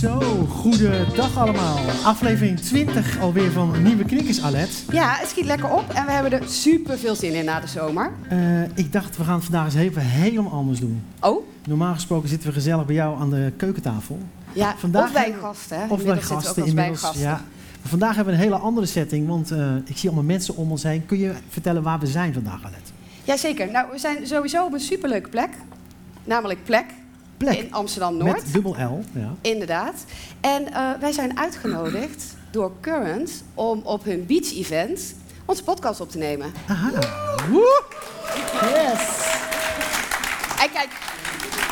Zo, goedendag allemaal. Aflevering 20 alweer van Nieuwe Knikkers, Alet. Ja, het schiet lekker op en we hebben er super veel zin in na de zomer. Uh, ik dacht, we gaan het vandaag eens even helemaal anders doen. Oh? Normaal gesproken zitten we gezellig bij jou aan de keukentafel. Ja, vandaag of bij gasten. Of bij gasten, inmiddels. Gasten. Ja. Maar vandaag hebben we een hele andere setting, want uh, ik zie allemaal mensen om ons heen. Kun je vertellen waar we zijn vandaag, Alet? Jazeker. Nou, we zijn sowieso op een superleuke plek. Namelijk Plek. Plek. In Amsterdam-Noord. Met dubbel L, ja. Inderdaad. En uh, wij zijn uitgenodigd door Current om op hun beach-event onze podcast op te nemen. Aha. Woe! Yes. En kijk,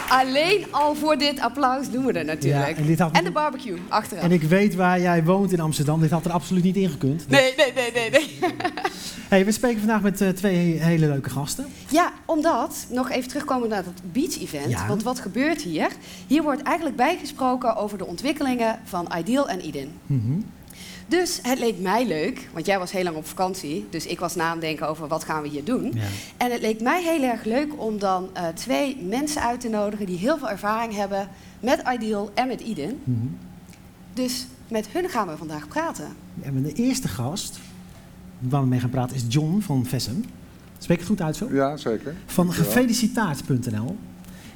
alleen al voor dit applaus doen we er natuurlijk. Ja, en, dit had... en, de barbecue achteraf. En ik weet waar jij woont in Amsterdam. Dit had er absoluut niet ingekund. Dus... Nee, nee, nee, nee. nee. Hey, we spreken vandaag met uh, twee hele leuke gasten. Ja, omdat, nog even terugkomen naar het beach-event. Ja. Want wat gebeurt hier? Hier wordt eigenlijk bijgesproken over de ontwikkelingen van Ideal en Eden. Mm -hmm. Dus het leek mij leuk, want jij was heel lang op vakantie. Dus ik was na denken over wat gaan we hier doen. Ja. En het leek mij heel erg leuk om dan uh, twee mensen uit te nodigen die heel veel ervaring hebben met Ideal en met Eden. Mm -hmm. Dus met hun gaan we vandaag praten. En de eerste gast waar we mee gaan praten is John van Vessem. Spreek ik het goed uit zo? Ja, zeker. Van gefelicitaard.nl.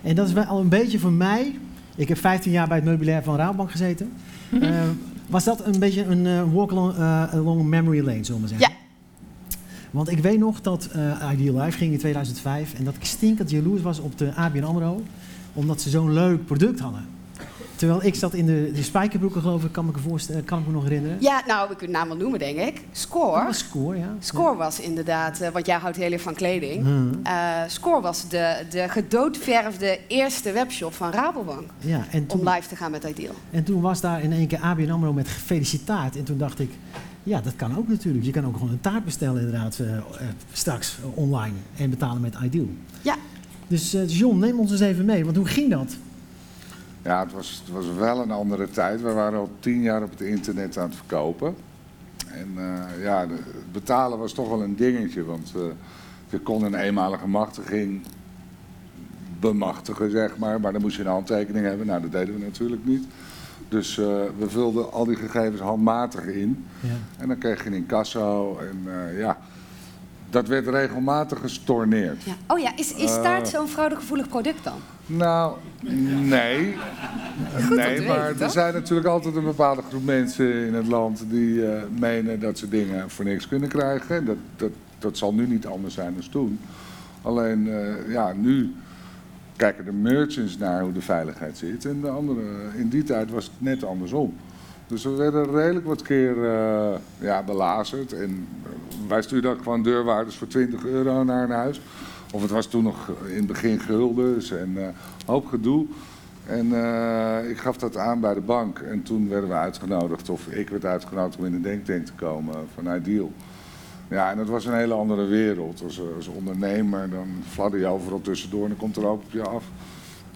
En dat is wel al een beetje voor mij. Ik heb 15 jaar bij het meubilair van Rabobank gezeten. uh, was dat een beetje een uh, walk along, uh, along, memory lane, zullen we zeggen? Ja. Want ik weet nog dat Ideal Life ging in 2005 en dat ik stinkend jaloers was op de ABN AMRO. Omdat ze zo'n leuk product hadden. Terwijl ik zat in de, de spijkerbroeken, geloof ik, kan ik, me kan ik me nog herinneren. Ja, nou, we kunnen naam wel noemen, denk ik. Score. Score, ja. Score was inderdaad, uh, want jij houdt heel erg van kleding. Hmm. Uh, score was de, de gedoodverfde eerste webshop van Rabobank. Ja, en toen, om live te gaan met Ideal. En toen was daar in één keer ABN AMRO met gefelicitaard. En toen dacht ik, ja, dat kan ook natuurlijk. Je kan ook gewoon een taart bestellen inderdaad uh, straks online en betalen met Ideal. Ja. Dus John, neem ons eens even mee, want hoe ging dat? Ja, het was, het was wel een andere tijd. We waren al tien jaar op het internet aan het verkopen. En uh, ja, de, het betalen was toch wel een dingetje. Want uh, je kon een eenmalige machtiging bemachtigen, zeg maar. Maar dan moest je een handtekening hebben. Nou, dat deden we natuurlijk niet. Dus uh, we vulden al die gegevens handmatig in. Ja. En dan kreeg je een incasso. En ja, dat werd regelmatig gestorneerd. Ja. Oh ja, is, is taart zo'n fraudegevoelig product dan? Nou, nee. nee, maar er zijn natuurlijk altijd een bepaalde groep mensen in het land die uh, menen dat ze dingen voor niks kunnen krijgen. Dat, dat, dat zal nu niet anders zijn dan toen. Alleen, uh, ja, nu kijken de merchants naar hoe de veiligheid zit. En de andere, in die tijd was het net andersom. Dus we werden redelijk wat keer uh, ja, belazerd. En wij stuurden gewoon deurwaarders voor 20 euro naar een huis. Of het was toen nog in het begin guldens en uh, hoop gedoe. En uh, ik gaf dat aan bij de bank. En toen werden we uitgenodigd, of ik werd uitgenodigd om in de denktank te komen van Ideal. Ja, en dat was een hele andere wereld. Als, als ondernemer, dan fladder je overal tussendoor en dan komt er ook op je af.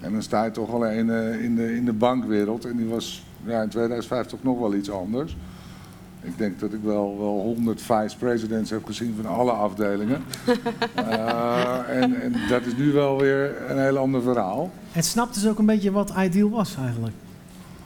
En dan sta je toch alleen in, de, in de bankwereld. En die was ja, in 2005 toch nog wel iets anders. Ik denk dat ik wel, wel 100 vice presidents heb gezien van alle afdelingen. uh, en, en, dat is nu wel weer een heel ander verhaal. Het snapt dus ook een beetje wat ideal was eigenlijk.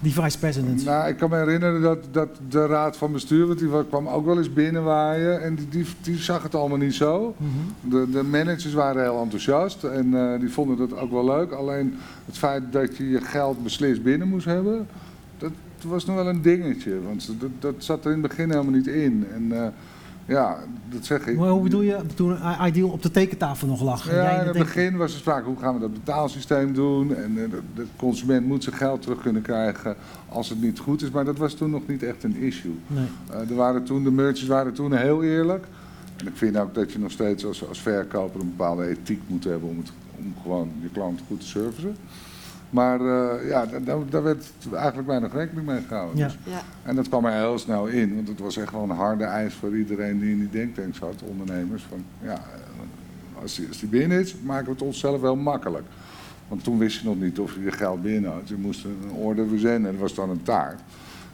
Die vice presidents. Nou, ik kan me herinneren dat, dat de raad van bestuur, want die kwam ook wel eens binnenwaaien. En die, die, die zag het allemaal niet zo. Mm -hmm. de, de, managers waren heel enthousiast en uh, die vonden dat ook wel leuk. Alleen het feit dat je je geld beslist binnen moest hebben, was nog wel een dingetje. Want dat, dat zat er in het begin helemaal niet in. En uh, ja, dat zeg ik. Maar hoe bedoel je, toen Ideal op de tekentafel nog lag? Ja, in het begin was er sprake, hoe gaan we dat betaalsysteem doen? En uh, de, consument moet zijn geld terug kunnen krijgen als het niet goed is. Maar dat was toen nog niet echt een issue. Nee. Uh, er waren toen, de merchants waren toen heel eerlijk. En ik vind ook dat je nog steeds als, als verkoper een bepaalde ethiek moet hebben om, het, om gewoon je klant goed te servicen. Maar uh, ja, daar, daar, werd eigenlijk weinig rekening mee gehouden. Ja. Dus, ja. En dat kwam er heel snel in, want het was echt wel een harde eis voor iedereen die in die denktank zat, ondernemers. Van, ja, als die, als die binnen is, maken we het onszelf wel makkelijk. Want toen wist je nog niet of je je geld binnen had. Je moest een order verzenden en dat was dan een taart.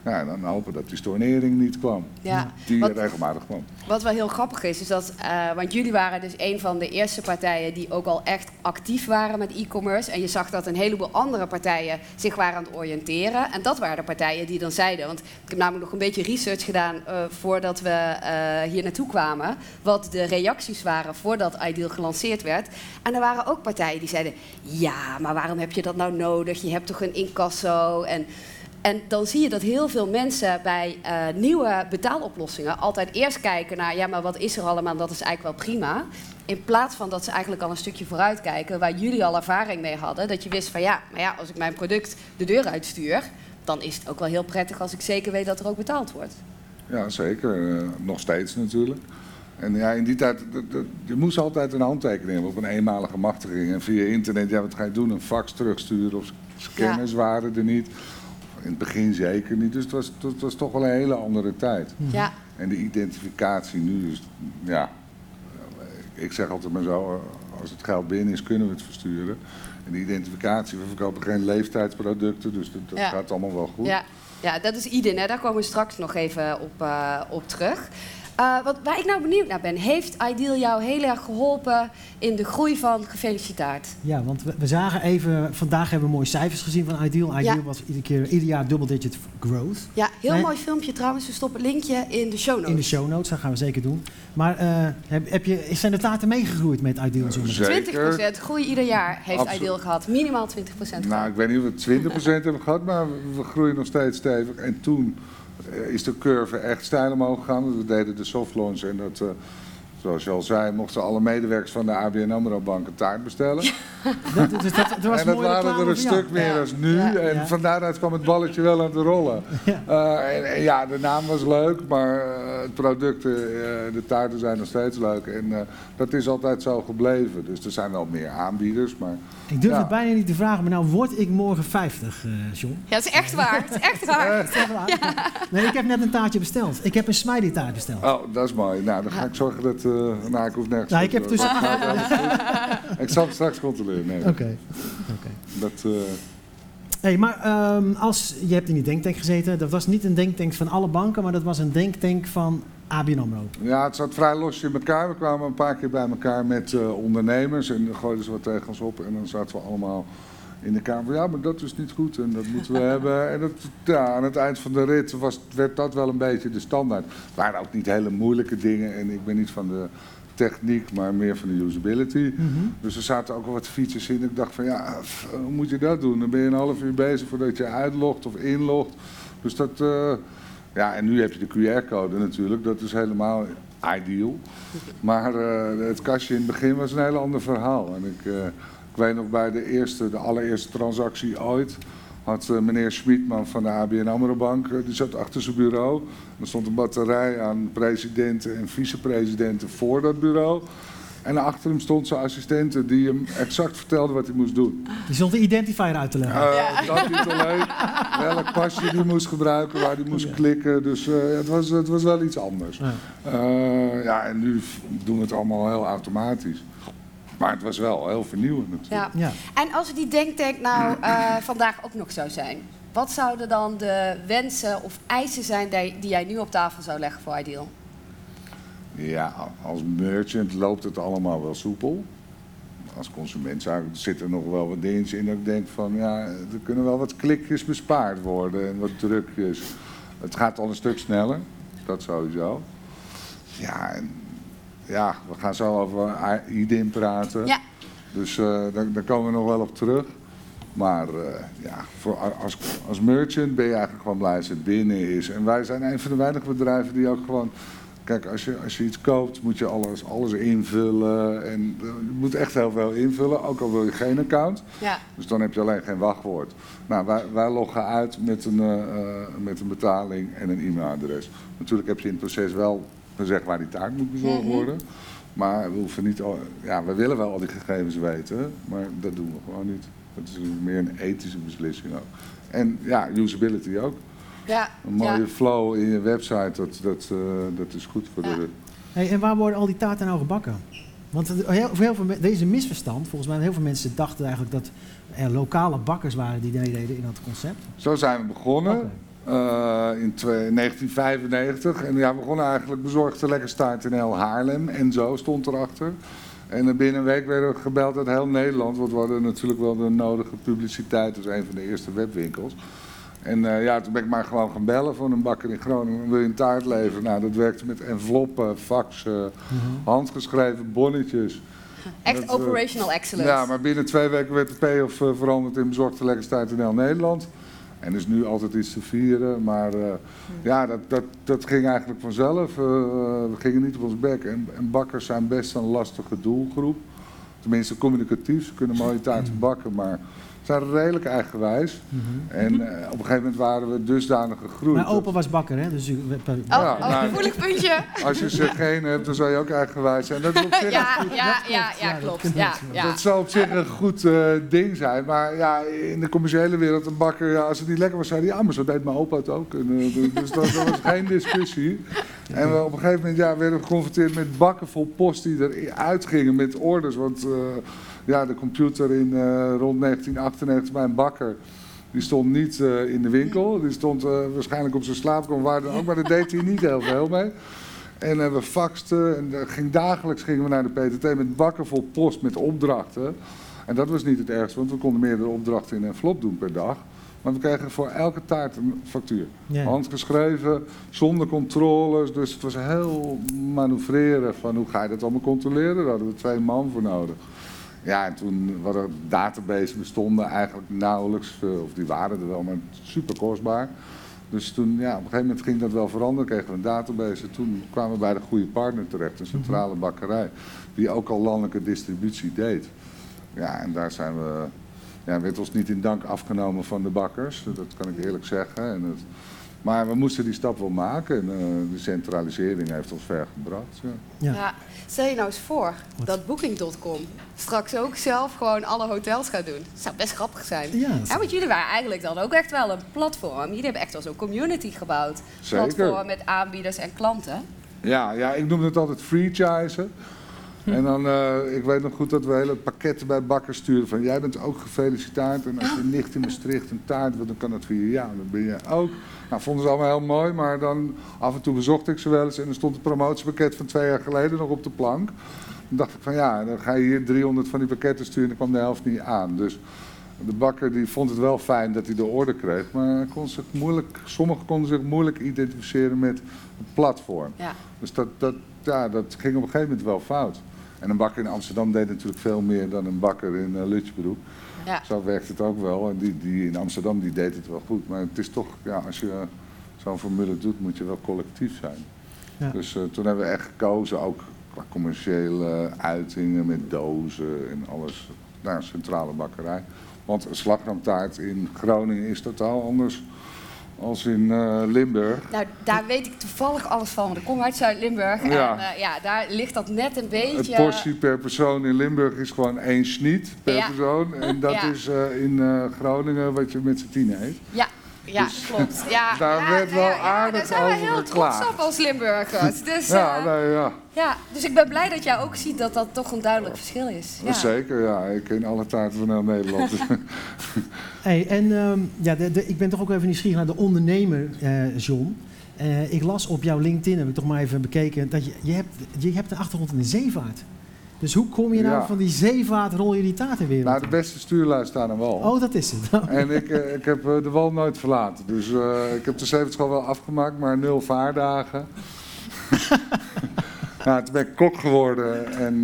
Ja, dan hopen dat die stornering niet kwam. Ja. Die wat, regelmatig kwam. Wat wel heel grappig is, is dat, uh, want jullie waren dus een van de eerste partijen die ook al echt actief waren met e-commerce. En je zag dat een heleboel andere partijen zich waren aan het oriënteren. En dat waren de partijen die dan zeiden, want ik heb namelijk nog een beetje research gedaan uh, voordat we uh, hier naartoe kwamen. Wat de reacties waren voordat Ideal gelanceerd werd. En er waren ook partijen die zeiden, ja, maar waarom heb je dat nou nodig? Je hebt toch een incasso en... En dan zie je dat heel veel mensen bij uh, nieuwe betaaloplossingen altijd eerst kijken naar, ja, maar wat is er allemaal? Dat is eigenlijk wel prima. In plaats van dat ze eigenlijk al een stukje vooruit kijken, waar jullie al ervaring mee hadden. Dat je wist van ja, maar ja, als ik mijn product de deur uitstuur, dan is het ook wel heel prettig als ik zeker weet dat er ook betaald wordt. Ja, zeker. Uh, nog steeds natuurlijk. En ja, in die tijd, je moest altijd een handtekening hebben op een eenmalige machtiging. En via internet, ja, wat ga je doen? Een fax terugsturen of scanners ja. waren er niet. In het begin zeker niet. Dus het was, het was toch wel een hele andere tijd. Mhm. Ja. En de identificatie nu is, ja, ik zeg altijd maar zo, als het geld binnen is, kunnen we het versturen. En de identificatie, we verkopen geen leeftijdsproducten, dus dat, dat gaat allemaal wel goed. Ja, ja dat is IDIN, hè? daar komen we straks nog even op, uh, op terug. Uh, wat, waar ik nou benieuwd naar ben, heeft Ideal jou heel erg geholpen in de groei van gefeliciteerd? Ja, want we, we, zagen even, vandaag hebben we mooie cijfers gezien van Ideal. Ideal was iedere, keer, ieder jaar double digit growth. Ja, heel mooi filmpje trouwens. We stoppen een linkje in de show notes. In de show notes, dat gaan we zeker doen. Maar uh, heb, heb je, zijn de taten meegegroeid met Ideal? Zeker. 20% groei ieder jaar heeft Absoluut. Ideal gehad. Minimaal 20%. Nou, ik weet niet of we 20% hebben gehad, maar we groeien nog steeds stevig. En toen eh, is de curve echt stijl omhoog gegaan. We deden de soft launch en dat, uh, zoals je al zei, mochten alle medewerkers van de ABN AMRO Bank een taart bestellen. dat, dat, dat, was en dat waren er een stuk meer dan nu. Ja. En ja. van daaruit kwam het balletje wel aan het rollen. Ja. Uh, en, en, ja, de naam was leuk, maar het product, de taarten zijn nog steeds leuk. En dat is altijd zo gebleven. Dus er zijn wel meer aanbieders, maar... Ik durf het bijna niet te vragen, maar nou word ik morgen 50, uh, John. Ja, het is echt waar. Het is echt waar. het is echt waar. Ja. Nee, ik heb net een taartje besteld. Ik heb een smiley taart besteld. Oh, dat is mooi. Nou, dan ga ik zorgen dat... Uh, nou, ik hoef nergens nou, ik heb tussen... ik zal het straks controleren. Nee, Oké. Okay. Okay. Dat... Uh... Hey, maar um, als, je hebt in die denktank gezeten. Dat was niet een denktank van alle banken, maar dat was een denktank van ABN AMRO. Ja, het zat vrij los in elkaar. We kwamen een paar keer bij elkaar met uh, ondernemers en gooiden ze wat tegen ons op. En dan zaten we allemaal in de kamer. Ja, maar dat is niet goed en dat moeten we hebben. En dat, ja, aan het eind van de rit was, werd dat wel een beetje de standaard. Het waren ook niet hele moeilijke dingen en ik ben niet van de techniek, maar meer van de usability. Mm -hmm. Dus er zaten ook wel wat features in. Ik dacht van ja, hoe moet je dat doen? Dan ben je een half uur bezig voordat je uitlogt of inlogt. Dus dat... Uh, ja, en nu heb je de QR-code natuurlijk, dat is helemaal ideal. Maar uh, het kastje in het begin was een heel ander verhaal. En ik, uh, ik weet nog bij de eerste, de allereerste transactie ooit, had uh, meneer Schmidman van de ABN AMRO Bank, die zat achter zijn bureau. Er stond een batterij aan presidenten en vicepresidenten voor dat bureau. En achter hem stond zijn assistente die hem exact vertelde wat hij moest doen. Die stond de identifier uit te leggen. Uh, ja. Dat niet alleen. Welk pasje hij moest gebruiken, waar hij moest klikken. Dus uh, het, was, het was wel iets anders. Ja. Uh, ja, en nu doen we het allemaal heel automatisch. Maar het was wel heel vernieuwend natuurlijk. Ja. ja. En als die denktank nou vandaag ook nog zou zijn... wat zouden dan de wensen of eisen zijn die, die jij nu op tafel zou leggen voor Ideal? Ja, als merchant loopt het allemaal wel soepel. Als consument zit er nog wel wat dingen in dat ik denk van ja, er kunnen wel wat klikjes bespaard worden en wat drukjes. Het gaat al een stuk sneller, dat sowieso. Ja, en, ja we gaan zo over IDIN praten. Ja. Dus uh, daar, daar, komen we nog wel op terug. Maar uh, ja, voor, als, als merchant ben je eigenlijk gewoon blij als het binnen is. En wij zijn een van de weinige bedrijven die ook gewoon Kijk, als je, als je iets koopt, moet je alles, alles invullen. En je moet echt heel veel invullen, ook al wil je geen account. Ja. Dus dan heb je alleen geen wachtwoord. Nou, wij, wij loggen uit met een, met een betaling en een e-mailadres. Natuurlijk heb je in het proces wel gezegd waar die taart moet bezorgd mhm. worden. Maar we hoeven niet, al, ja, we willen wel al die gegevens weten, maar dat doen we gewoon niet. Dat is meer een ethische beslissing ook. En ja, usability ook. Ja, een mooie flow in je website, dat, dat, uh, dat is goed voor ja. de... Hey, en waar worden al die taarten nou gebakken? Want heel, voor heel veel, deze misverstand, volgens mij heel veel mensen dachten eigenlijk dat er lokale bakkers waren die meededen in dat concept. Zo zijn we begonnen. Uh, in 1995. En ja, we begonnen eigenlijk bezorgd de lekker start in heel Haarlem. En zo stond erachter. En binnen een week werden we gebeld uit heel Nederland. Want we hadden natuurlijk wel de nodige publiciteit. als een van de eerste webwinkels. En uh, ja, toen ben ik maar gewoon gaan bellen van een bakker in Groningen. Wil je een taart leveren? Nou, dat werkte met enveloppen, faxen, -hmm. handgeschreven bonnetjes. Echt dat, operational excellence. Ja, maar binnen twee weken werd de payoff uh, veranderd in bezorgde lekkerstijd in heel Nederland. En er is nu altijd iets te vieren. Maar uh, ja, dat, dat, dat ging eigenlijk vanzelf. Uh, we gingen niet op ons bek. En, en, bakkers zijn best een lastige doelgroep. Tenminste communicatief. Ze kunnen mooie taarten bakken, maar zijn redelijk eigenwijs. Mhm. En uh, op een gegeven moment waren we dusdanig gegroeid. Maar opa was bakker, hè? Dus u, oh, ja, oh, nou, gevoelig puntje. Als je ze geen hebt, dan zou je ook eigenwijs zijn. Dat op zich ja, ja, ja, ja, klopt. Ja, ja. Dat zou op zich een goed uh, ding zijn. Maar ja, in de commerciële wereld, een bakker, ja, als het niet lekker was, zei hij... ja, maar zo deed mijn opa het ook. En, uh, dus dat, dat, was geen discussie. En we op een gegeven moment ja, werden we geconfronteerd met bakken vol post die eruit gingen met orders. Want ja, de computer in uh, rond 1998 bij een bakker. Die stond niet uh, in de winkel. Die stond uh, waarschijnlijk op zijn slaapkamer, waar dan ook, maar daar deed hij niet heel veel mee. En we faxten en ging, dagelijks gingen we naar de PTT met bakken vol post met opdrachten. En dat was niet het ergste, want we konden meerdere opdrachten in een envelop doen per dag. Maar we kregen voor elke taart een factuur. Handgeschreven, zonder controles. Dus het was heel manoeuvreren van hoe ga je dat allemaal controleren. Daar hadden we twee man voor nodig. Ja, en toen waren databases bestonden eigenlijk nauwelijks, eh, of die waren er wel, maar super kostbaar. Dus toen, ja, op een gegeven moment ging dat wel veranderen, kregen we een database. En toen kwamen we bij de goede partner terecht, een centrale mhm. bakkerij, die ook al landelijke distributie deed. Ja, en daar zijn we, ja, werd ons niet in dank afgenomen van de bakkers, dat kan ik eerlijk zeggen. En het, maar we moesten die stap wel maken en uh, de centralisering heeft ons ver gebracht. Ja. ja. stel je nou eens voor dat Booking.com straks ook zelf gewoon alle hotels gaat doen. Dat zou best grappig zijn. Ja, ja, want jullie waren eigenlijk dan ook echt wel een platform. Jullie hebben echt wel zo'n community gebouwd. Zeker. Platform met aanbieders en klanten. Ja, ja ik noem het altijd franchisen. En dan, uh, ik weet nog goed dat we hele pakketten bij bakkers sturen van jij bent ook gefeliciteerd en als je nicht in Maastricht een taart wil, dan kan dat via jou. Dan ben je ook. Nou, vonden ze allemaal heel mooi, maar dan af en toe bezocht ik ze wel eens en er stond het promotiepakket van twee jaar geleden nog op de plank. Dan dacht ik van ja, dan ga je hier 300 van die pakketten sturen en dan kwam de helft niet aan. Dus de bakker die vond het wel fijn dat hij de orde kreeg, maar kon zich moeilijk, sommigen konden zich moeilijk identificeren met het platform. Ja. Dus dat, dat, ja, dat ging op een gegeven moment wel fout. En een bakker in Amsterdam deed natuurlijk veel meer dan een bakker in uh, Lutjebroek. Ja. Zo werkt het ook wel. En die, die in Amsterdam die deed het wel goed. Maar het is toch, ja, als je zo'n formule doet, moet je wel collectief zijn. Ja. Dus uh, toen hebben we echt gekozen, ook qua commerciële uitingen met dozen en alles, naar een centrale bakkerij. Want een slagroomtaart in Groningen is totaal anders als in uh, Limburg. Nou, daar weet ik toevallig alles van, want ik kom uit Zuid-Limburg. Ja. En uh, ja, daar ligt dat net een beetje... Het portie per persoon in Limburg is gewoon één schniet per persoon. En dat is uh, in Groningen wat je met z'n tien eet. Ja, ja, dus klopt. Ja, daar ja, werd wel aardig over Daar zijn we heel trots op als Limburgers. Dus, ja, nee, ja. ja, dus ik ben blij dat jij ook ziet dat dat toch een duidelijk verschil is. Ja. Zeker, ja. Ik ken alle taarten van heel Nederland. hey, en um, ja, de, de, ik ben toch ook even nieuwsgierig naar de ondernemer, uh, John. Uh, ik las op jouw LinkedIn, heb ik toch maar even bekeken, dat je, je, hebt, je hebt een achtergrond in de zeevaart. Dus hoe kom je nou van die zeevaart, rol je die taartenwereld? Nou, de beste stuurlui staan aan wal. Oh, dat is het. en ik, eh, ik heb eh, de wal nooit verlaten. Dus uh, ik heb de zeevaartschool wel afgemaakt, maar nul vaardagen. Nou, toen ben ik kok geworden en uh,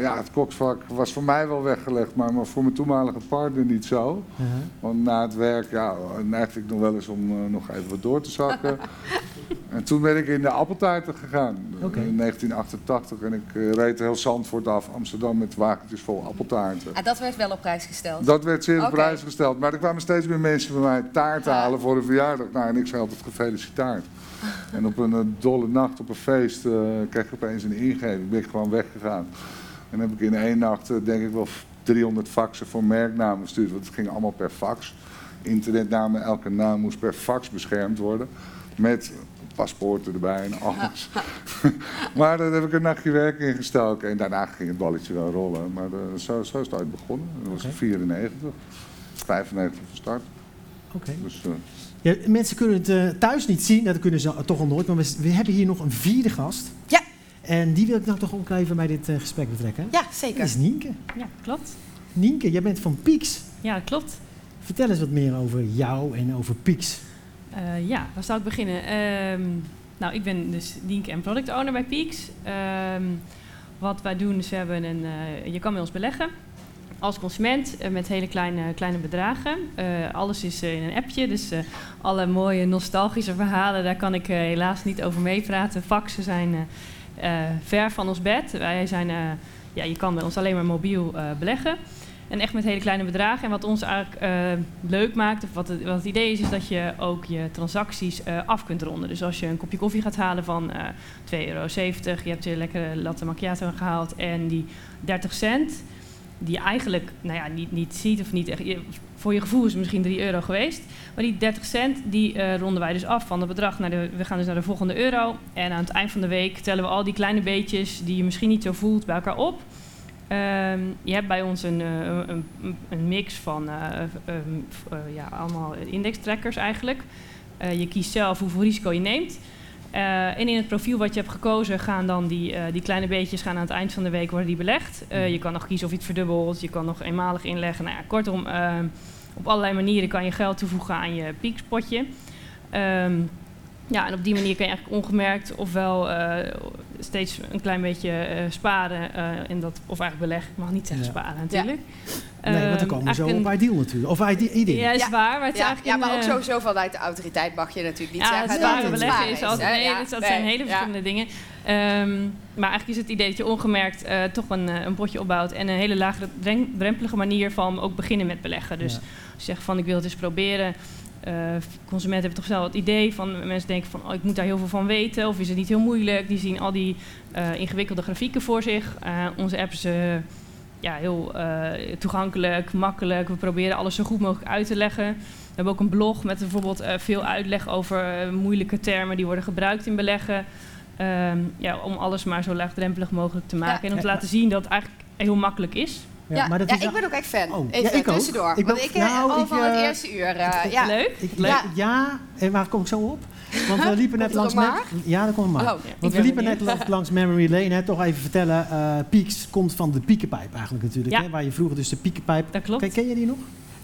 ja, het koksvak was voor mij wel weggelegd, maar, maar voor mijn toenmalige partner niet zo. Uh -huh. Want na het werk ja, neigde ik nog wel eens om nog even wat door te zakken. en toen ben ik in de appeltaarten gegaan okay. in 1988 en ik uh, reed heel Zandvoort af, Amsterdam met wagentjes vol appeltaarten. En dat werd wel op prijs gesteld? Dat werd zeer op prijs gesteld, maar er kwamen steeds meer mensen bij mij taart halen voor een verjaardag. Nou, en ik zei altijd gefeliciteerd. En op een uh, dolle nacht, op een feest, uh, kreeg ik opeens een ingeving. Ben ik gewoon weggegaan. En heb ik in één nacht, uh, denk ik wel, 300 faxen voor merknamen gestuurd. Want het ging allemaal per fax. Internetnamen, elke naam moest per fax beschermd worden. Met paspoorten erbij en alles. maar daar heb ik een nachtje werk in gestoken. En daarna ging het balletje wel rollen. Maar zo, zo is het ooit begonnen. Dat was in 94, 95 van start. Oké. Dus, ja, mensen kunnen het uh, thuis niet zien, dat kunnen ze toch al nooit. Maar we, we, hebben hier nog een vierde gast. Ja. En die wil ik nou toch ook even bij dit uh, gesprek betrekken. Ja, zeker. Dat is Nienke. Ja, klopt. Nienke, jij bent van Pieks. Ja, klopt. Vertel eens wat meer over jou en over Pieks. Uh, ja, waar zou ik beginnen? Um, nou, ik ben dus Nienke en product owner bij Pieks. Um, wat wij doen is, we hebben een, je kan bij ons beleggen als consument uh, met hele kleine, kleine bedragen. Alles is in een appje, dus alle mooie nostalgische verhalen, daar kan ik helaas niet over meepraten. Faxen zijn ver van ons bed. Wij zijn, ja, je kan bij ons alleen maar mobiel beleggen. En echt met hele kleine bedragen. En wat ons eigenlijk leuk maakt, of wat het, wat idee is, is dat je ook je transacties af kunt ronden. Dus als je een kopje koffie gaat halen van 2,70 euro, je hebt je lekkere latte macchiato gehaald en die 30 cent die je eigenlijk nou ja, niet, niet ziet of niet echt. Voor je gevoel is het misschien 3 euro geweest. Maar die 30 cent die ronden wij dus af van het bedrag. Naar de, we gaan dus naar de volgende euro. En aan het eind van de week tellen we al die kleine beetjes die je misschien niet zo voelt bij elkaar op. Um, je hebt bij ons een, uh, een, een, mix van uh, ja, allemaal indextrackers eigenlijk. je kiest zelf hoeveel risico je neemt. Uh, en in het profiel wat je hebt gekozen gaan dan die, uh, die kleine beetjes gaan aan het eind van de week worden die belegd. Uh, je kan nog kiezen of je het verdubbelt, je kan nog eenmalig inleggen. Nou ja, kortom, op allerlei manieren kan je geld toevoegen aan je piekspotje. Um, ja, en op die manier kan je eigenlijk ongemerkt ofwel steeds een klein beetje sparen en dat, of eigenlijk beleggen. Ik mag niet zeggen sparen natuurlijk. Ja. Nee, want dan komen we zo op Ideal natuurlijk. Of Ideal. Ja, is waar. Maar het is ja, ja, maar ook sowieso vanuit de autoriteit mag je natuurlijk niet ja, zeggen... Het sparen beleggen is altijd... Nee, ja, dat zijn hele verschillende dingen. Um, maar eigenlijk is het idee dat je ongemerkt uh, toch een, een potje opbouwt... en een hele lage drempelige manier van ook beginnen met beleggen. Dus als je zegt van ik wil het eens proberen... Uh, consumenten hebben toch zelf het idee van mensen denken van oh, ik moet daar heel veel van weten of is het niet heel moeilijk. Die zien al die uh, ingewikkelde grafieken voor zich. Uh, onze apps ja, heel uh, toegankelijk, makkelijk. We proberen alles zo goed mogelijk uit te leggen. We hebben ook een blog met bijvoorbeeld uh, veel uitleg over uh, moeilijke termen die worden gebruikt in beleggen. Um, ja, om alles maar zo laagdrempelig mogelijk te maken. Ja, en om te laten zien dat het eigenlijk heel makkelijk is. Ja, maar dat ja is ik ben ook echt fan. Oh, Even ja, ik tussendoor. Ik ben, want ik nou, al ik, van het eerste uur. ja. Leuk? Ik, leuk? Ja. en waar kom ik zo op? Want we liepen net langs... Maar? Ja, dat komt maar. Oh, Want we liepen net langs Memory Lane. Hè, toch even vertellen. Uh, Peaks komt van de piekenpijp eigenlijk natuurlijk. Ja. Hè, waar je vroeger dus de piekenpijp... Dat klopt. Ken, ken je die nog?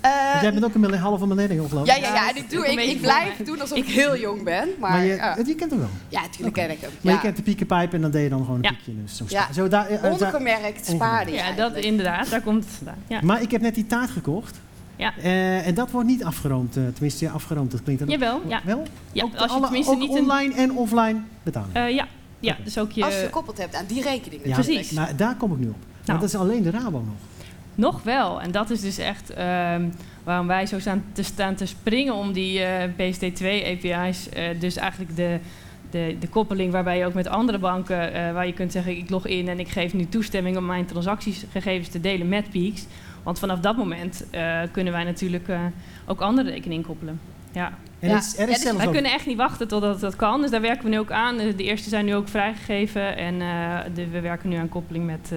Uh, jij bent ook een halve millennial, geloof ik. Ja, ja, ja, en ik, doe, ik, ik blijf doen alsof ik heel jong ben. Maar, maar je, uh, je, kent hem wel? Ja, natuurlijk okay. ken ik hem. Maar je kent de piekenpijp en dan deed je dan gewoon een ja. piekje. Dus zo ja. zo daar, uh, Ongemerkt sparen. Ja, dat inderdaad, daar komt het vandaan. Ja. Maar ik heb net die taart gekocht. Ja. Uh, en dat wordt niet afgeroomd, uh, tenminste afgeroomd, dat klinkt dan Jawel, ja. Wel? Ja, ook als je alle, tenminste ook niet online een... en offline betalen? Uh, ja. ja okay. dus ook je... Als je gekoppeld hebt aan die rekeningen. Ja, Precies. Maar daar kom ik nu op. Nou. Want dat is alleen de Rabo nog. Nog wel. En dat is dus echt um, waarom wij zo staan te, staan te springen om die PSD2 API's. dus eigenlijk de, de, de koppeling waarbij je ook met andere banken, waar je kunt zeggen ik log in en ik geef nu toestemming om mijn transactiegegevens te delen met Peaks. Want vanaf dat moment uh, kunnen wij natuurlijk uh, ook andere rekeningen koppelen. Ja. En ja. Is, er is ja, dus wij kunnen echt niet wachten totdat dat kan. Dus daar werken we nu ook aan. De eerste zijn nu ook vrijgegeven. En uh, de, we werken nu aan koppeling met,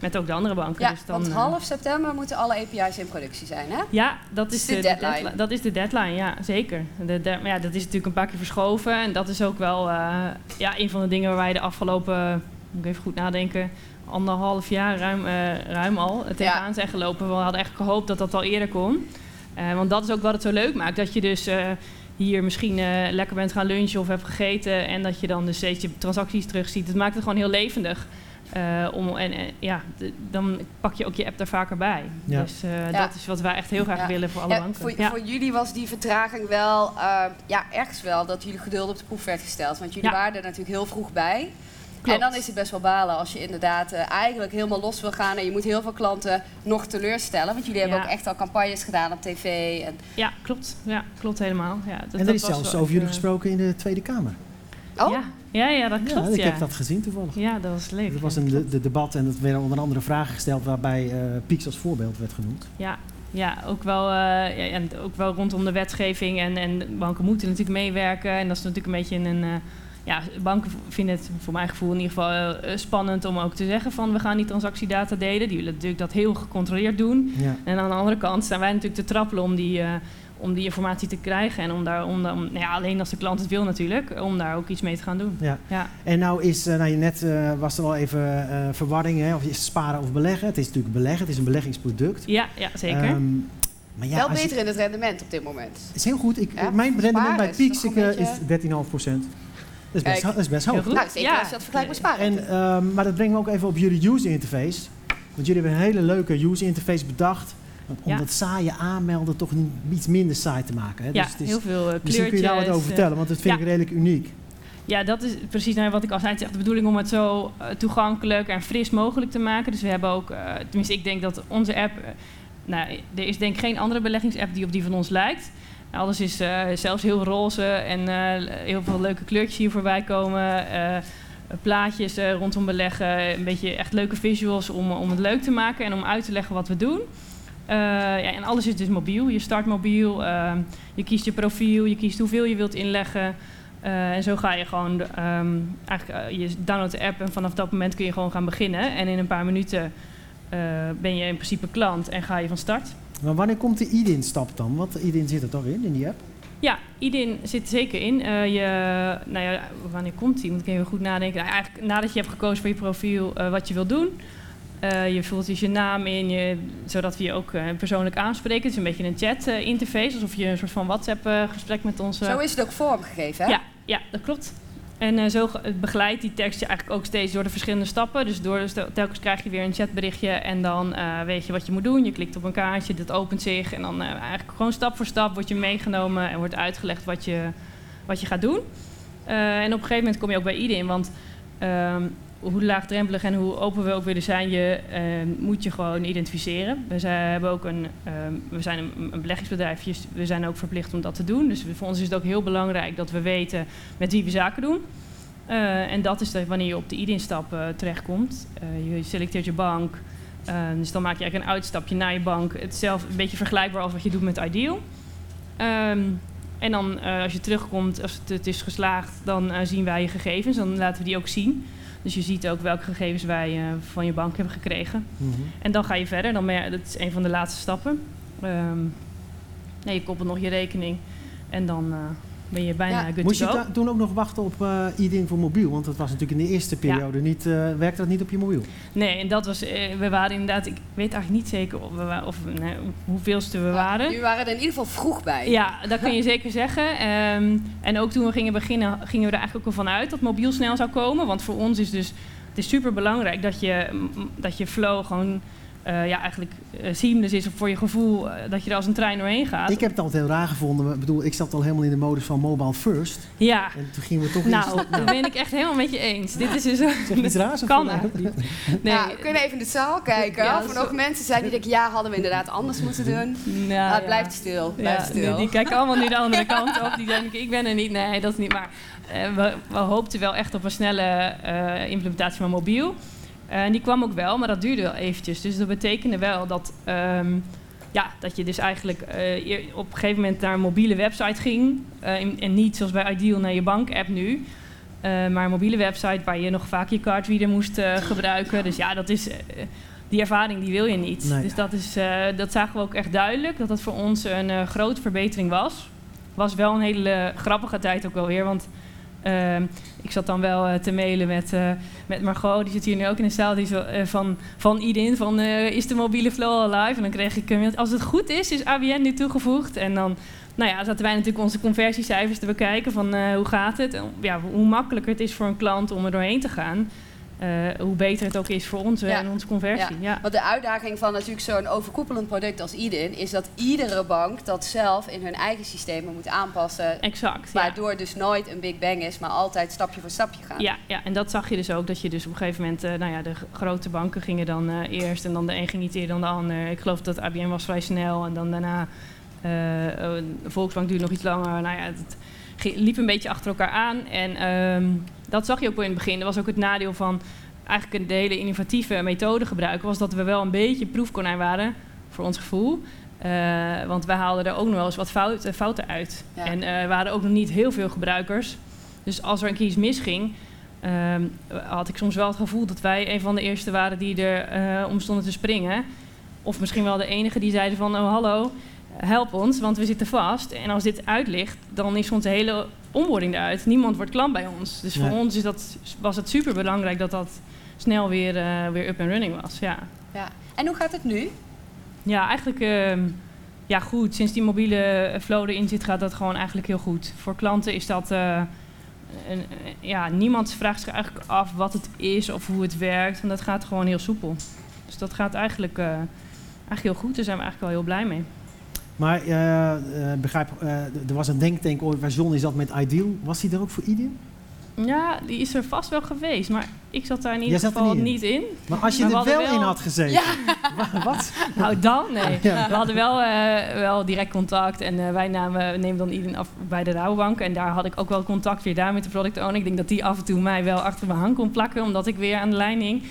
met ook de andere banken. Ja, dus dan, want half september moeten alle API's in productie zijn, hè? Ja, dat is, de, de, deadline. de, deadline. Dat is de deadline, ja, zeker. De, de, ja, dat is natuurlijk een paar keer verschoven. En dat is ook wel ja, een van de dingen waar wij de afgelopen... Moet ik even goed nadenken anderhalf jaar ruim, uh, ruim al tegenaan ja. zijn gelopen. We hadden echt gehoopt dat dat al eerder kon. Uh, want dat is ook wat het zo leuk maakt. Dat je dus uh, hier misschien lekker bent gaan lunchen of hebt gegeten... en dat je dan dus steeds je transacties terugziet. Het maakt het gewoon heel levendig. om, en ja, de, dan pak je ook je app daar vaker bij. Ja. Dus ja. dat is wat wij echt heel graag willen voor alle banken. Voor, voor, jullie was die vertraging wel, ja, ergens wel... dat jullie geduld op de proef werd gesteld. Want jullie waren er natuurlijk heel vroeg bij... Klopt. En dan is het best wel balen als je inderdaad uh, eigenlijk helemaal los wil gaan. En je moet heel veel klanten nog teleurstellen. Want jullie hebben ook echt al campagnes gedaan op tv. En... Ja, klopt. Ja, klopt helemaal. Ja, dat, en er dat is zelfs over jullie uh... gesproken in de Tweede Kamer. Oh? Ja, ja, ja dat klopt. Ja, ik ja. heb dat gezien toevallig. Ja, dat was leuk. Er was een de, de debat en er werden onder andere vragen gesteld waarbij uh, Pieks als voorbeeld werd genoemd. Ja, ja, ook wel, uh, ja, en ook wel rondom de wetgeving. En, en banken moeten natuurlijk meewerken. En dat is natuurlijk een beetje een... Ja, banken vinden het voor mijn gevoel in ieder geval spannend om ook te zeggen van we gaan die transactiedata delen. Die willen natuurlijk dat heel gecontroleerd doen. Ja. En aan de andere kant staan wij natuurlijk te trappelen om die, om die informatie te krijgen. En om daar, om, om nou ja, alleen als de klant het wil natuurlijk, om daar ook iets mee te gaan doen. Ja. ja. En nou is, uh, nou, net uh, was er al even uh, verwarring, hè? of is sparen of beleggen? Het is natuurlijk beleggen, het is een beleggingsproduct. Ja, ja zeker. Um, maar ja, Wel beter in het rendement op dit moment. is heel goed. Ik, ja, mijn rendement bij Peaks is, is 13,5 procent. Dat is best, dat is best hoog. Nou, zeker ja. als je dat vergelijkt met sparen. En, um, maar dat brengt me ook even op jullie user interface. Want jullie hebben een hele leuke user interface bedacht om dat saaie aanmelden toch iets minder saai te maken. Hè? Ja, dus het is, heel veel kleurtjes. Misschien kun je daar wat over vertellen, want dat vind ik redelijk uniek. Ja, dat is precies nou, wat ik al zei. Het is echt de bedoeling om het zo uh, toegankelijk en fris mogelijk te maken. Dus we hebben ook, uh, tenminste ik denk dat onze app... Uh, nou, er is denk ik geen andere beleggingsapp die op die van ons lijkt. Alles is zelfs heel roze en heel veel leuke kleurtjes hier voorbij komen. plaatjes rondom beleggen, een beetje echt leuke visuals om, om het leuk te maken en om uit te leggen wat we doen. Ja, en alles is dus mobiel. Je start mobiel, je kiest je profiel, je kiest hoeveel je wilt inleggen. En zo ga je gewoon, um, eigenlijk, je downloadt de app en vanaf dat moment kun je gewoon gaan beginnen. En in een paar minuten ben je in principe klant en ga je van start. Maar wanneer komt de IDIN-stap dan? Want IDIN zit er toch in, in die app? Ja, IDIN zit er zeker in. je, nou ja, wanneer komt die? Moet ik even goed nadenken. Nou, eigenlijk nadat je hebt gekozen voor je profiel wat je wilt doen. Uh, je vult dus je naam in, je, zodat we je ook uh, persoonlijk aanspreken. Het is een beetje een chat-interface, alsof je een soort van WhatsApp-gesprek met ons... Zo is het ook vormgegeven, hè? Ja, ja dat klopt. En zo begeleidt die tekst je eigenlijk ook steeds door de verschillende stappen. Dus door, telkens krijg je weer een chatberichtje en dan weet je wat je moet doen. Je klikt op een kaartje, dat opent zich en dan eigenlijk gewoon stap voor stap word je meegenomen en wordt uitgelegd wat je, wat je gaat doen. en op een gegeven moment kom je ook bij iedereen, want... Ehm, hoe laagdrempelig en hoe open we ook willen zijn, je, uh, moet je gewoon identificeren. We zijn, hebben ook een, uh, we zijn een, een, beleggingsbedrijf, dus we zijn ook verplicht om dat te doen. Dus voor ons is het ook heel belangrijk dat we weten met wie we zaken doen. Uh, en dat is wanneer je op de ID-instap eh, terechtkomt. je selecteert je bank, dus dan maak je eigenlijk een uitstapje naar je bank. Hetzelfde, een beetje vergelijkbaar als wat je doet met Ideal. Um, en dan als je terugkomt, als het is geslaagd, dan zien wij je gegevens. Dan laten we die ook zien. Dus je ziet ook welke gegevens wij uh, van je bank hebben gekregen. Mm -hmm. En dan ga je verder. Dan je, dat is een van de laatste stappen. Um, nee, je koppelt nog je rekening. En dan uh, ben je bijna ja. good Moest to go. je toen ook nog wachten op uh, voor mobiel? Want dat was natuurlijk in de eerste periode ja. niet, uh, werkte dat niet op je mobiel? Nee, en dat was, uh, we waren inderdaad, ik weet eigenlijk niet zeker of, we, of nee, hoeveelste we waren. Nu waren er in ieder geval vroeg bij. Ja, dat kun je zeker zeggen. Um, en ook toen we gingen beginnen, gingen we er eigenlijk ook al van uit dat mobiel snel zou komen. Want voor ons is dus, het is super belangrijk dat je, dat je flow gewoon uh, ja, eigenlijk uh, seamless is voor je gevoel uh, dat je er als een trein doorheen gaat. Ik heb het altijd heel raar gevonden. Ik bedoel, ik zat al helemaal in de modus van mobile first. Ja. En toen gingen we toch nou, eens... Nou, dat ben ik echt helemaal met je eens. Dit is dus... Zeg iets raars? Kan eigenlijk niet. Nee. Ja, we kunnen even in de zaal kijken. Ja, of er nog mensen zijn die denken, ja, hadden we inderdaad anders moeten doen. Nou, nou het blijft stil. Blijft stil. Nee, die kijken allemaal nu de andere kant op. Die denken, ik ben er niet. Nee, dat is niet waar. we, we hoopten wel echt op een snelle implementatie van mobiel. Uh, en die kwam ook wel, maar dat duurde wel eventjes. Dus dat betekende wel dat, um, ja, dat je dus eigenlijk uh, op een gegeven moment naar een mobiele website ging. Uh, en niet zoals bij Ideal naar je bank-app nu. maar een mobiele website waar je nog vaak je cardreader moest gebruiken. Dus ja, dat is, die ervaring die wil je niet. Nee. Dus dat, is, dat zagen we ook echt duidelijk. Dat dat voor ons een grote verbetering was. Was wel een hele grappige tijd ook alweer. Want uh, ik zat dan wel uh, te mailen met, uh, met Margot, die zit hier nu ook in de zaal, die uh, van, van IDIN, van is de mobiele flow al live? En dan kreeg ik als het goed is, is ABN nu toegevoegd. En dan nou ja, zaten wij natuurlijk onze conversiecijfers te bekijken van hoe gaat het? En, ja, hoe makkelijker het is voor een klant om er doorheen te gaan. Uh, hoe beter het ook is voor ons ja. en onze conversie. Ja. Want de uitdaging van natuurlijk zo'n overkoepelend product als IDIN is dat iedere bank dat zelf in hun eigen systemen moet aanpassen. Exact. Waardoor dus nooit een big bang is, maar altijd stapje voor stapje gaat. Ja, ja, en dat zag je dus ook. Dat je dus op een gegeven moment, uh, nou ja, de grote banken gingen dan uh, eerst en dan de een ging niet eerder dan de ander. Ik geloof dat ABN was vrij snel en dan daarna Volksbank duurde nog iets langer. Nou ja, het, liep een beetje achter elkaar aan. En um, dat zag je ook wel in het begin. Dat was ook het nadeel van eigenlijk een hele innovatieve methode gebruiken. Was dat we wel een beetje proefkonijn waren, voor ons gevoel. Uh, want wij haalden er ook nog wel eens wat fout, fouten uit. Ja. En uh, waren ook nog niet heel veel gebruikers. Dus als er een keer iets misging, ehm, had ik soms wel het gevoel dat wij een van de eerste waren die er om stonden te springen. Of misschien wel de enige die zeiden van, oh hallo, help ons, want we zitten vast. En als dit uitlicht, dan is onze hele onboarding eruit. Niemand wordt klant bij ons. Dus voor ons is dat, was het super belangrijk dat dat snel weer, uh, weer up en running was. Ja. ja. En hoe gaat het nu? Ja, eigenlijk uh, ja, goed. Sinds die mobiele flow erin zit, gaat dat gewoon eigenlijk heel goed. Voor klanten is dat. Uh, een, ja, niemand vraagt zich eigenlijk af wat het is of hoe het werkt. Want dat gaat gewoon heel soepel. Dus dat gaat eigenlijk, uh, eigenlijk heel goed. Daar zijn we eigenlijk wel heel blij mee. Maar uh, begrijp, uh, er was een denktank ooit waar John is dat met Ideal. Was die er ook voor Ideal? Ja, die is er vast wel geweest, maar ik zat daar in ieder geval niet in. Maar als je er wel, in had gezeten, ja. wat? Nou dan, nee. We hadden wel, wel direct contact en wij namen, nemen dan iedereen af bij de Rouwbank. En daar had ik ook wel contact weer daar met de product owner. Ik denk dat die af en toe mij wel achter mijn hand kon plakken, omdat ik weer aan de lijn hing.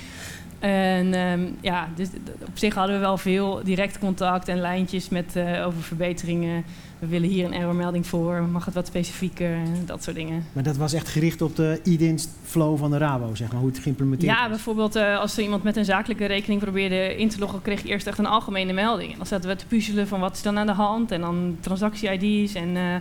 En um, ja, dus op zich hadden we wel veel direct contact en lijntjes met, uh, over verbeteringen. We willen hier een errormelding voor, mag het wat specifieker, dat soort dingen. Maar dat was echt gericht op de e-dienst flow van de Rabo, zeg maar, hoe het geïmplementeerd Ja, bijvoorbeeld uh, als er iemand met een zakelijke rekening probeerde in te loggen, kreeg je eerst echt een algemene melding. En dan zaten we te puzzelen van wat is dan aan de hand en dan transactie-ID's en... Uh,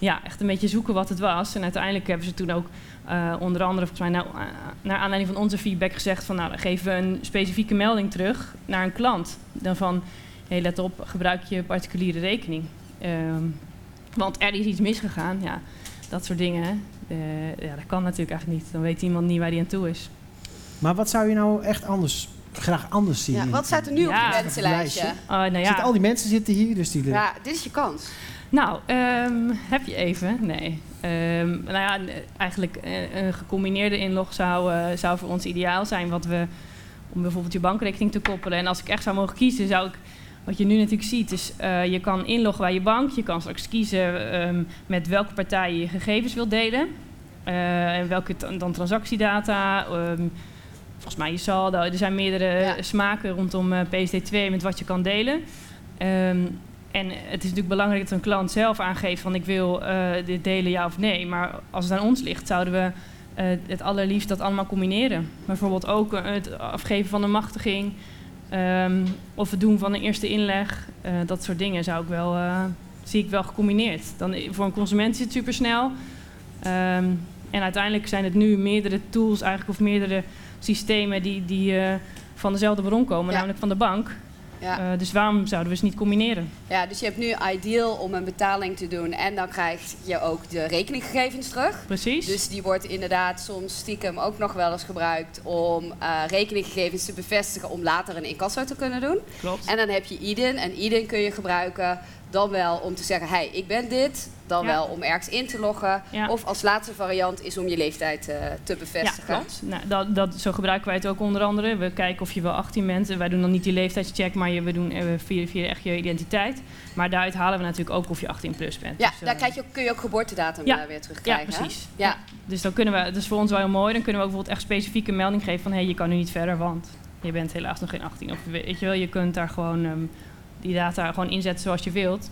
ja, echt een beetje zoeken wat het was. En uiteindelijk hebben ze toen ook uh, onder andere volgens mij nou, uh, naar aanleiding van onze feedback gezegd van nou dan geven we een specifieke melding terug naar een klant. Dan van hey, let op, gebruik je particuliere rekening. Um, want er is iets misgegaan, ja, dat soort dingen. Uh, ja, dat kan natuurlijk eigenlijk niet. Dan weet iemand niet waar die aan toe is. Maar wat zou je nou echt anders graag anders zien. Ja, wat staat er nu ja. op je mensenlijstje? Uh, nou ja. Zit, al die mensen zitten hier, dus die... Ja, dit is je kans. Nou, um, heb je even? Nee. Um, nou ja, eigenlijk uh, een gecombineerde inlog zou, uh, zou voor ons ideaal zijn. Wat we, om bijvoorbeeld je bankrekening te koppelen. En als ik echt zou mogen kiezen, zou ik... Wat je nu natuurlijk ziet, is uh, je kan inloggen bij je bank. Je kan straks kiezen um, met welke partij je je gegevens wilt delen. en welke dan transactiedata. volgens mij je saldo. Er zijn meerdere ja. smaken rondom PSD2 met wat je kan delen. En het is natuurlijk belangrijk dat een klant zelf aangeeft van ik wil uh, dit delen ja of nee. Maar als het aan ons ligt, zouden we uh, het allerliefst dat allemaal combineren. Bijvoorbeeld ook uh, het afgeven van een machtiging. Um, of het doen van een eerste inleg. dat soort dingen zou ik wel, zie ik wel gecombineerd. Dan, voor een consument is het supersnel. Um, en uiteindelijk zijn het nu meerdere tools eigenlijk, of meerdere systemen die, die van dezelfde bron komen, ja. namelijk van de bank. Ja. Uh, dus waarom zouden we ze niet combineren? Ja, dus je hebt nu Ideal om een betaling te doen en dan krijg je ook de rekeninggegevens terug. Precies. Dus die wordt inderdaad soms stiekem ook nog wel eens gebruikt om uh, rekeninggegevens te bevestigen om later een incasso te kunnen doen. Klopt. En dan heb je IDEN en IDEN kun je gebruiken dan wel om te zeggen, hey, ik ben dit. Dan wel om ergens in te loggen. Of als laatste variant is om je leeftijd uh, te bevestigen. Ja. Nou, dat, dat, zo gebruiken wij het ook onder andere. We kijken of je wel 18 bent. Wij doen dan niet die leeftijdscheck, maar je, we doen uh, via, via echt je identiteit. Maar daaruit halen we natuurlijk ook of je 18 plus bent. Ja, dus, daar krijg je ook, kun je ook geboortedatum ja. weer terugkrijgen. Ja, precies. Ja. Dus dan kunnen we, dat is voor ons wel heel mooi. Dan kunnen we ook bijvoorbeeld echt specifieke melding geven van... hé, hey, je kan nu niet verder, want je bent helaas nog geen 18. Of weet je wel, je kunt daar gewoon um, die data gewoon inzetten zoals je wilt...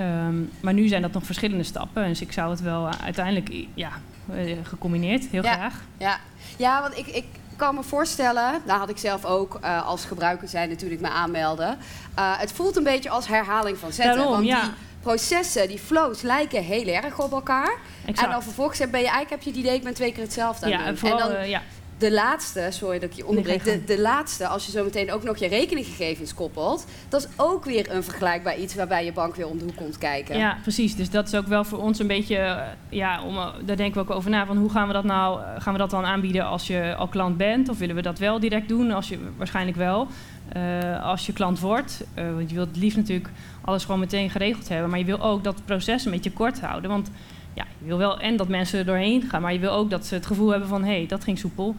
Um, maar nu zijn dat nog verschillende stappen. Dus ik zou het wel uiteindelijk ja, uh, gecombineerd, heel ja, graag. Ja, ja want ik, ik kan me voorstellen, daar had ik zelf ook uh, als gebruiker zijn natuurlijk me aanmelden. Uh, het voelt een beetje als herhaling van zetten. Daarom, want ja. die processen, die flows lijken heel erg op elkaar. Exact. En dan vervolgens ben je eigenlijk heb je het idee, ik ben twee keer hetzelfde aan ja, doen. Vooral, en dan, uh, ja. De laatste, sorry dat ik je onderbreek, de, de laatste, als je zo meteen ook nog je rekeninggegevens koppelt, dat is ook weer een vergelijkbaar iets waarbij je bank weer om de hoek komt kijken. Ja, precies. Dus dat is ook wel voor ons een beetje, ja, om, daar denken we ook over na, van hoe gaan we dat nou, gaan we dat dan aanbieden als je al klant bent, of willen we dat wel direct doen? Als je, waarschijnlijk wel. Uh, als je klant wordt, uh, want je wilt het liefst natuurlijk alles gewoon meteen geregeld hebben, maar je wil ook dat proces een beetje kort houden, want ja, je wil wel en dat mensen er doorheen gaan, maar je wil ook dat ze het gevoel hebben van hé, hey, dat ging soepel.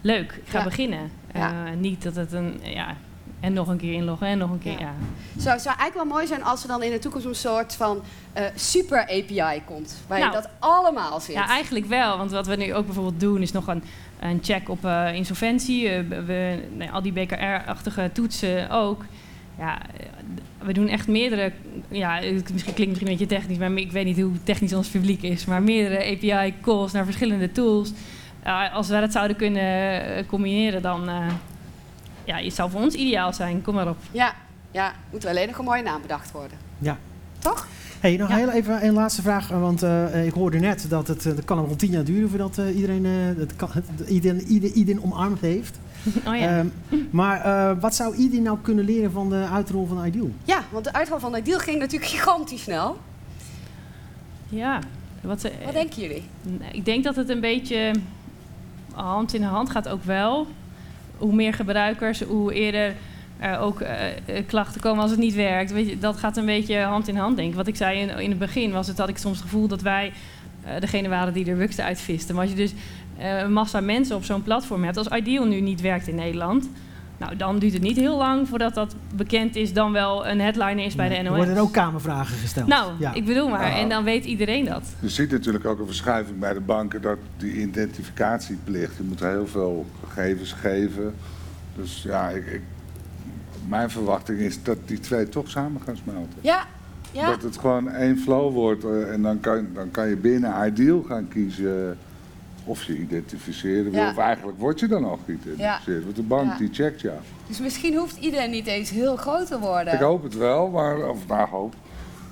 Leuk, ik ga Ja. beginnen. Ja. Uh, niet dat het een, ja, en nog een keer inloggen en nog een keer, Ja. ja. Zou, zou eigenlijk wel mooi zijn als er dan in de toekomst een soort van eh, super API komt, waar Nou, je dat allemaal zit. Ja, eigenlijk wel. Want wat we nu ook bijvoorbeeld doen is nog een, een check op eh, insolventie. Eh, we, nee, al die BKR-achtige toetsen ook. Ja, eh, we doen echt meerdere, ja, het misschien klinkt misschien een beetje technisch, maar ik weet niet hoe technisch ons publiek is, maar meerdere API calls naar verschillende tools. Uh, als we dat zouden kunnen combineren, dan uh, ja, het zou voor ons ideaal zijn. Kom maar op. Ja, ja, moet alleen nog een mooie naam bedacht worden. Ja. Toch? Hey, nog heel even een laatste vraag, want uh, ik hoorde net dat het, dat kan rond tien jaar duren voordat uh, iedereen, het kan, het, iedereen, iedereen, iedereen omarmd heeft. Oh ja. Um, maar uh, wat zou iedereen nou kunnen leren van de uitrol van Ideal? Ja, want de uitrol van Ideal ging natuurlijk gigantisch snel. Ja. Wat, wat denken jullie? Ik denk dat het een beetje hand in hand gaat ook wel. Hoe meer gebruikers, hoe eerder er ook uh, klachten komen als het niet werkt. Weet je, dat gaat een beetje hand in hand, denk ik. Wat ik zei in, in het begin was het, had ik soms het gevoel dat wij uh, degene waren die er bugs uitvisten. Maar als je dus een massa mensen op zo'n platform hebt, als Ideal nu niet werkt in Nederland, nou, dan duurt het niet heel lang voordat dat bekend is, dan wel een headliner is bij de NOS. Er worden ook kamervragen gesteld. Nou, ja. ik bedoel maar. En dan weet iedereen dat. Je ziet natuurlijk ook een verschuiving bij de banken dat die identificatieplicht, je moet heel veel gegevens geven. Dus ja, ik, ik, mijn verwachting is dat die twee toch samen gaan smelten. Ja. ja. Dat het gewoon één flow wordt uh, en dan kan, dan kan je binnen Ideal gaan kiezen of je identificeren wil, ja. of eigenlijk word je dan al geïdentificeerd. Ja. Want de bank ja. die checkt ja. Dus misschien hoeft iedereen niet eens heel groot te worden. Ik hoop het wel, maar, of nou hoop.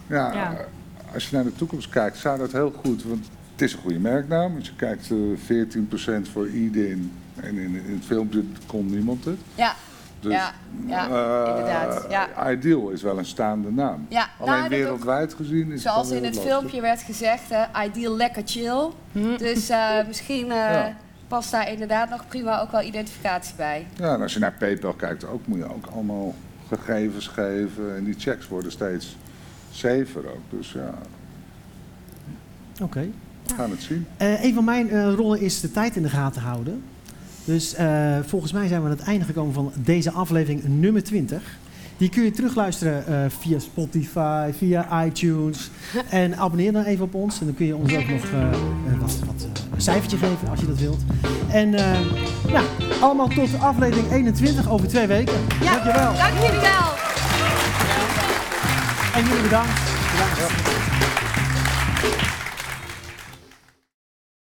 Ja, als je naar de toekomst kijkt, zou dat heel goed, want het is een goede merknaam. Als je kijkt, uh, 14% voor IDIN en in, in het filmpje kon niemand het. Ja. Dus, ja, ja uh, inderdaad. Ja. Ideal is wel een staande naam. Ja, Alleen nou, wereldwijd gezien is Zoals het in het lastig. filmpje werd gezegd, uh, Ideal lekker chill. Hm. Dus uh, misschien ja. past daar inderdaad nog prima ook wel identificatie bij. Ja, en als je naar PayPal kijkt, ook, moet je ook allemaal gegevens geven. En die checks worden steeds safer ook. Dus ja. Oké. Okay. We gaan het zien. een van mijn rollen is de tijd in de gaten houden. Dus uh, volgens mij zijn we aan het einde gekomen van deze aflevering nummer 20. Die kun je terugluisteren uh, via Spotify, via iTunes. En abonneer dan even op ons. En dan kun je ons ook nog uh, wat, wat een cijfertje geven als je dat wilt. En ja, allemaal tot aflevering 21 over twee weken. Ja, Dankjewel. Dank jullie wel. En jullie bedankt. bedankt.